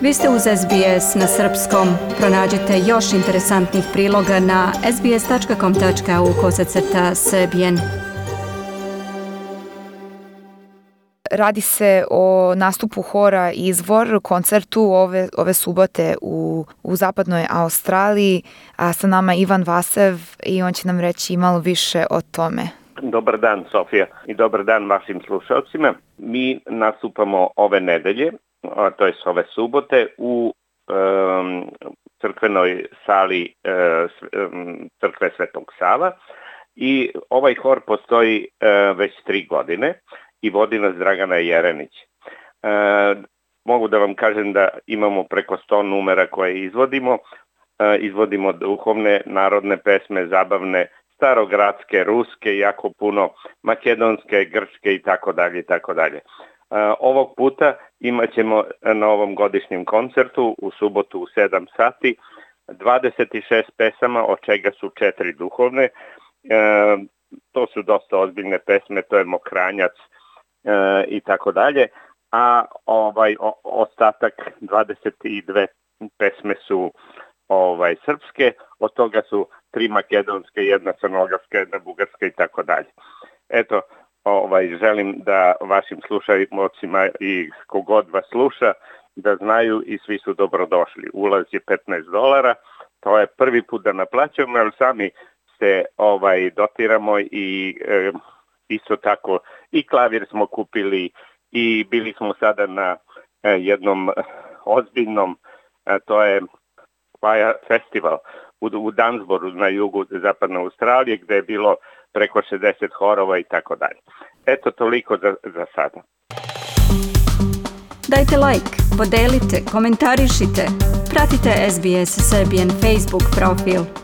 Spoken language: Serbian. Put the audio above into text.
Vi ste uz SBS na srpskom. Pronađite još interesantnih priloga na sbs.com.au kosacrta srbijen. Radi se o nastupu hora Izvor, koncertu ove, ove subote u, u zapadnoj Australiji, a sa nama Ivan Vasev i on će nam reći malo više o tome. Dobar dan Sofija i dobar dan vašim slušalcima. Mi nastupamo ove nedelje, to je ove subote, u um, crkvenoj sali um, crkve Svetog Sava i ovaj hor postoji uh, već tri godine i vodi nas Dragana Jerenić. Uh, e, mogu da vam kažem da imamo preko 100 numera koje izvodimo, izvodimo duhovne, narodne pesme, zabavne, starogradske, ruske, jako puno makedonske, grčke i tako dalje i tako dalje. E, ovog puta imaćemo na ovom godišnjem koncertu u subotu u 7 sati 26 pesama, od čega su četiri duhovne. E, to su dosta ozbiljne pesme, to je Mokranjac e, i tako dalje. A ovaj o, ostatak 22 pesme su ovaj, srpske, od toga su tri makedonske, jedna crnogorska, jedna bugarska i tako dalje. Eto, ovaj, želim da vašim slušajmocima i kogod vas sluša, da znaju i svi su dobrodošli. Ulaz je 15 dolara, to je prvi put da naplaćujemo, ali sami se ovaj dotiramo i e, isto tako i klavir smo kupili i bili smo sada na e, jednom eh, ozbiljnom, e, to je Papaya festival u, u Dansboru na jugu zapadne Australije gde je bilo preko 60 horova i tako dalje. Eto toliko za, za sada. Dajte like, podelite, komentarišite. Pratite SBS Serbian Facebook profil.